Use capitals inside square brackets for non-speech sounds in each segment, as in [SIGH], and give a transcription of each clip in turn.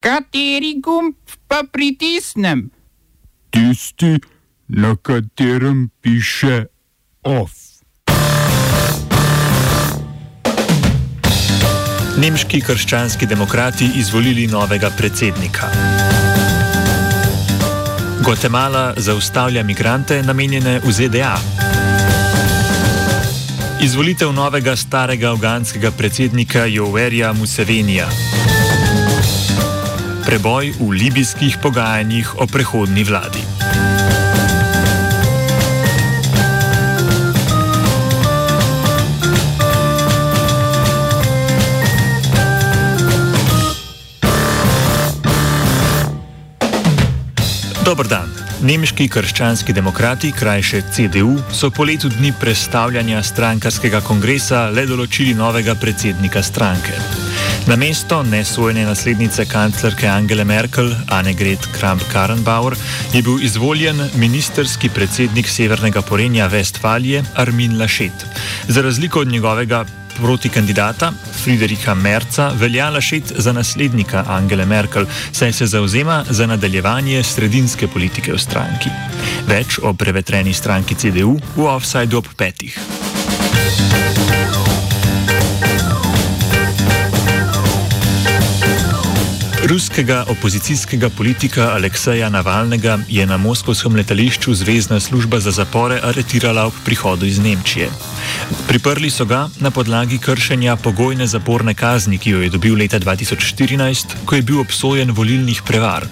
Kateri gumb pa pritisnem? Tisti, na katerem piše OF. Nemški krščanski demokrati izvolili novega predsednika. Gvatemala zaustavlja migrante namenjene v ZDA. Izvolitev novega starega afganskega predsednika Joverja Musevenija. Preboj v libijskih pogajanjih o prehodni vladi. Dobr dan. Nemški krščanski demokrati, krajše CDU, so po letu dni predstavljanja strankarskega kongresa le določili novega predsednika stranke. Na mesto nesvojene naslednice kanclerke Angele Merkel, Annegret Kramp-Karrenbauer, je bil izvoljen ministerski predsednik Severnega Porenja Vestfalije Armin Laschet. Za razliko od njegovega protikandidata Friedricha Merca velja Laschet za naslednika Angele Merkel, saj se zauzema za nadaljevanje sredinske politike v stranki. Več o prevetreni stranki CDU v offside ob petih. Ruskega opozicijskega politika Alekseja Navalnega je na moskovskem letališču Zvezdna služba za zapore aretirala ob prihodu iz Nemčije. Priprli so ga na podlagi kršenja pogojne zaporne kazni, ki jo je dobil leta 2014, ko je bil obsojen volilnih prevar.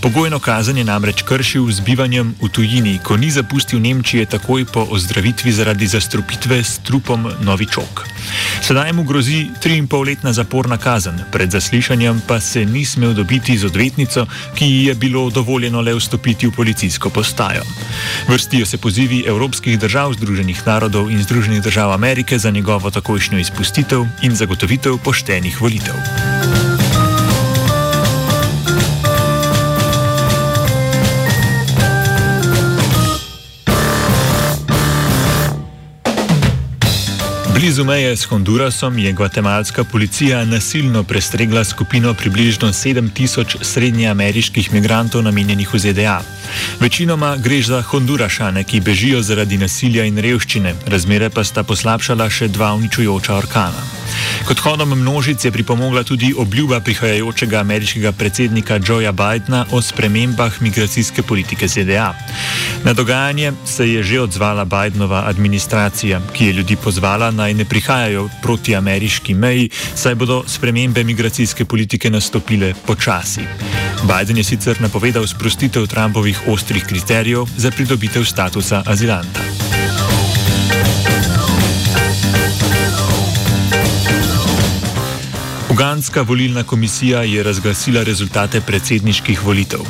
Pogojno kazen je namreč kršil z bivanjem v tujini, ko ni zapustil Nemčije takoj po ozdravitvi zaradi zastrupitve s trupom Novičok. Sedaj mu grozi 3,5-letna zaporna kazen, pred zaslišanjem pa se ni smel dobiti z odvetnico, ki ji je bilo dovoljeno le vstopiti v policijsko postajo. Vrstijo se pozivi Evropskih držav, Združenih narodov in Združenih držav Amerike za njegovo takojšnjo izpustitev in zagotovitev poštenih volitev. Blizu meje s Hondurasom je gvatemalska policija nasilno prestregla skupino približno 7000 srednjeameriških migrantov namenjenih v ZDA. Večinoma gre za Hondurašane, ki bežijo zaradi nasilja in revščine, razmere pa sta poslabšala še dva uničujoča orkana. Kot hodom množic je pripomogla tudi obljuba prihajajočega ameriškega predsednika Joea Bidna o spremembah migracijske politike ZDA. Na dogajanje se je že odzvala Bidnova administracija, ki je ljudi pozvala naj ne prihajajo proti ameriški meji, saj bodo spremembe migracijske politike nastopile počasi. Biden je sicer napovedal sprostitev Trumpovih ostrih kriterijev za pridobitev statusa azilanta. Uganska volilna komisija je razglasila rezultate predsedniških volitev.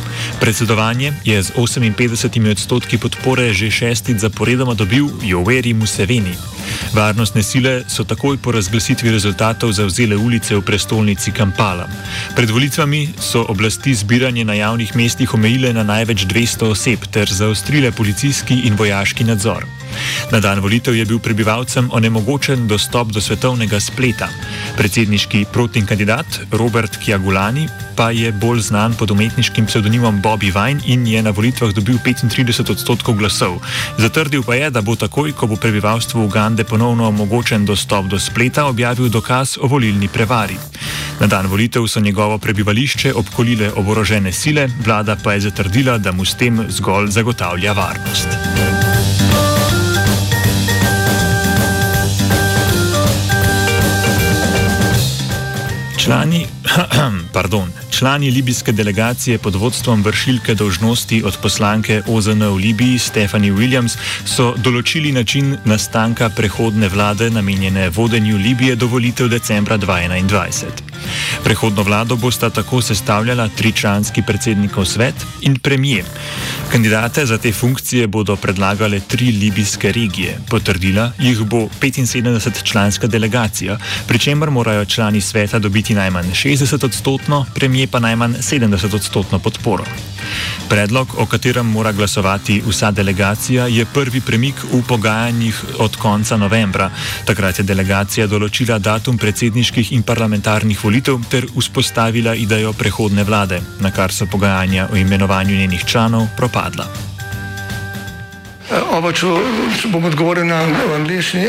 Predsedovanje je z 58 odstotki podpore že šestič zaporedoma dobil Joveri Museveni. Varnostne sile so takoj po razglasitvi rezultatov zavzele ulice v prestolnici Kampala. Pred volitvami so oblasti zbiranje na javnih mestih omejile na največ 200 oseb ter zaostrile policijski in vojaški nadzor. Na dan volitev je bil prebivalcem onemogočen dostop do svetovnega spleta. Predsedniški protin kandidat Robert Kjagulani pa je bolj znan pod umetniškim psevdonimom Bobby Vine in je na volitvah dobil 35 odstotkov glasov. Zatrdil pa je, da bo takoj, ko bo prebivalstvu Ugande ponovno omogočen dostop do spleta, objavil dokaz o volilni prevari. Na dan volitev so njegovo prebivališče obkolile oborožene sile, vlada pa je zatrdila, da mu s tem zgolj zagotavlja varnost. Člani, [CLEARS THROAT] pardon, člani libijske delegacije pod vodstvom vršilke dolžnosti od poslanke OZN v Libiji Stephanie Williams so določili način nastanka prehodne vlade namenjene vodenju Libije do volitev decembra 2021. Prehodno vlado bosta tako sestavljala tričlanski predsednikov svet in premijer. Kandidate za te funkcije bodo predlagale tri libijske regije. Potrdila jih bo 75-članska delegacija, pri čemer morajo člani sveta dobiti najmanj 60 odstotno, premijer pa najmanj 70 odstotno podporo. Predlog, o katerem mora glasovati vsa delegacija, je prvi premik v pogajanjih od konca novembra. Takrat je delegacija določila datum predsedniških in parlamentarnih volitev ter vzpostavila idejo prehodne vlade, na kar so pogajanja o imenovanju njenih članov propadla. Oba, če, če bom odgovoril na angliški.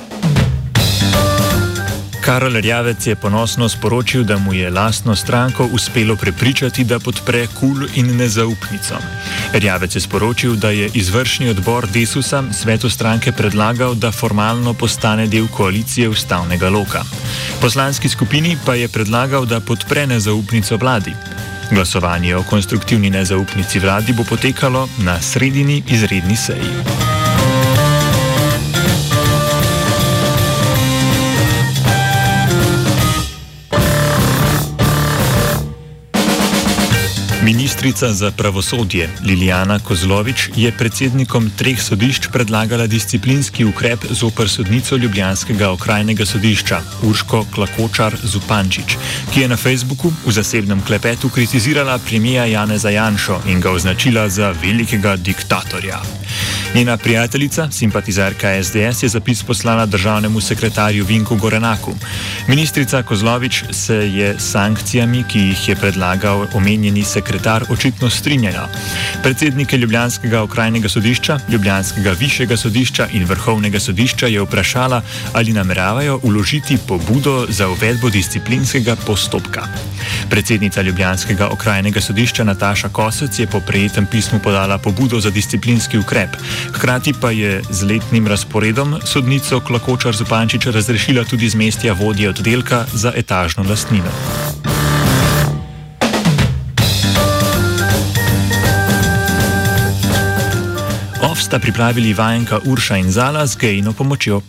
Karol Rjavec je ponosno sporočil, da mu je lastno stranko uspelo prepričati, da podpre kul in nezaupnico. Rjavec je sporočil, da je izvršni odbor Desusa svetu stranke predlagal, da formalno postane del koalicije ustavnega loka. Poslanski skupini pa je predlagal, da podpre nezaupnico vladi. Glasovanje o konstruktivni nezaupnici vladi bo potekalo na sredini izredni seji. Ministrica za pravosodje Lilijana Kozlovič je predsednikom treh sodišč predlagala disciplinski ukrep zoper sodnico Ljubljanskega okrajnega sodišča Urško Klakočar Zupančič, ki je na Facebooku v zasebnem klepetu kritizirala premija Janeza Janšo in ga označila za velikega diktatorja. Njena prijateljica, simpatizerka SDS, je zapis poslala državnemu sekretarju Vinku Gorenaku. Ministrica Kozlovič se je s sankcijami, ki jih je predlagal omenjeni sekretar, očitno strinjala. Predsednike Ljubljanskega okrajnega sodišča, Ljubljanskega višjega sodišča in vrhovnega sodišča je vprašala, ali nameravajo uložiti pobudo za uvedbo disciplinskega postopka. Predsednica Ljubljanskega okrajnega sodišča Nataša Kosec je po prejetem pismu podala pobudo za disciplinski ukrep. Hkrati pa je z letnim razporedom sodnico Klakočar Zupančič razrešila tudi z mestja vodje oddelka za etažno lastnino. Off sta pripravili vajenka Urša in Zala z gejno pomočjo.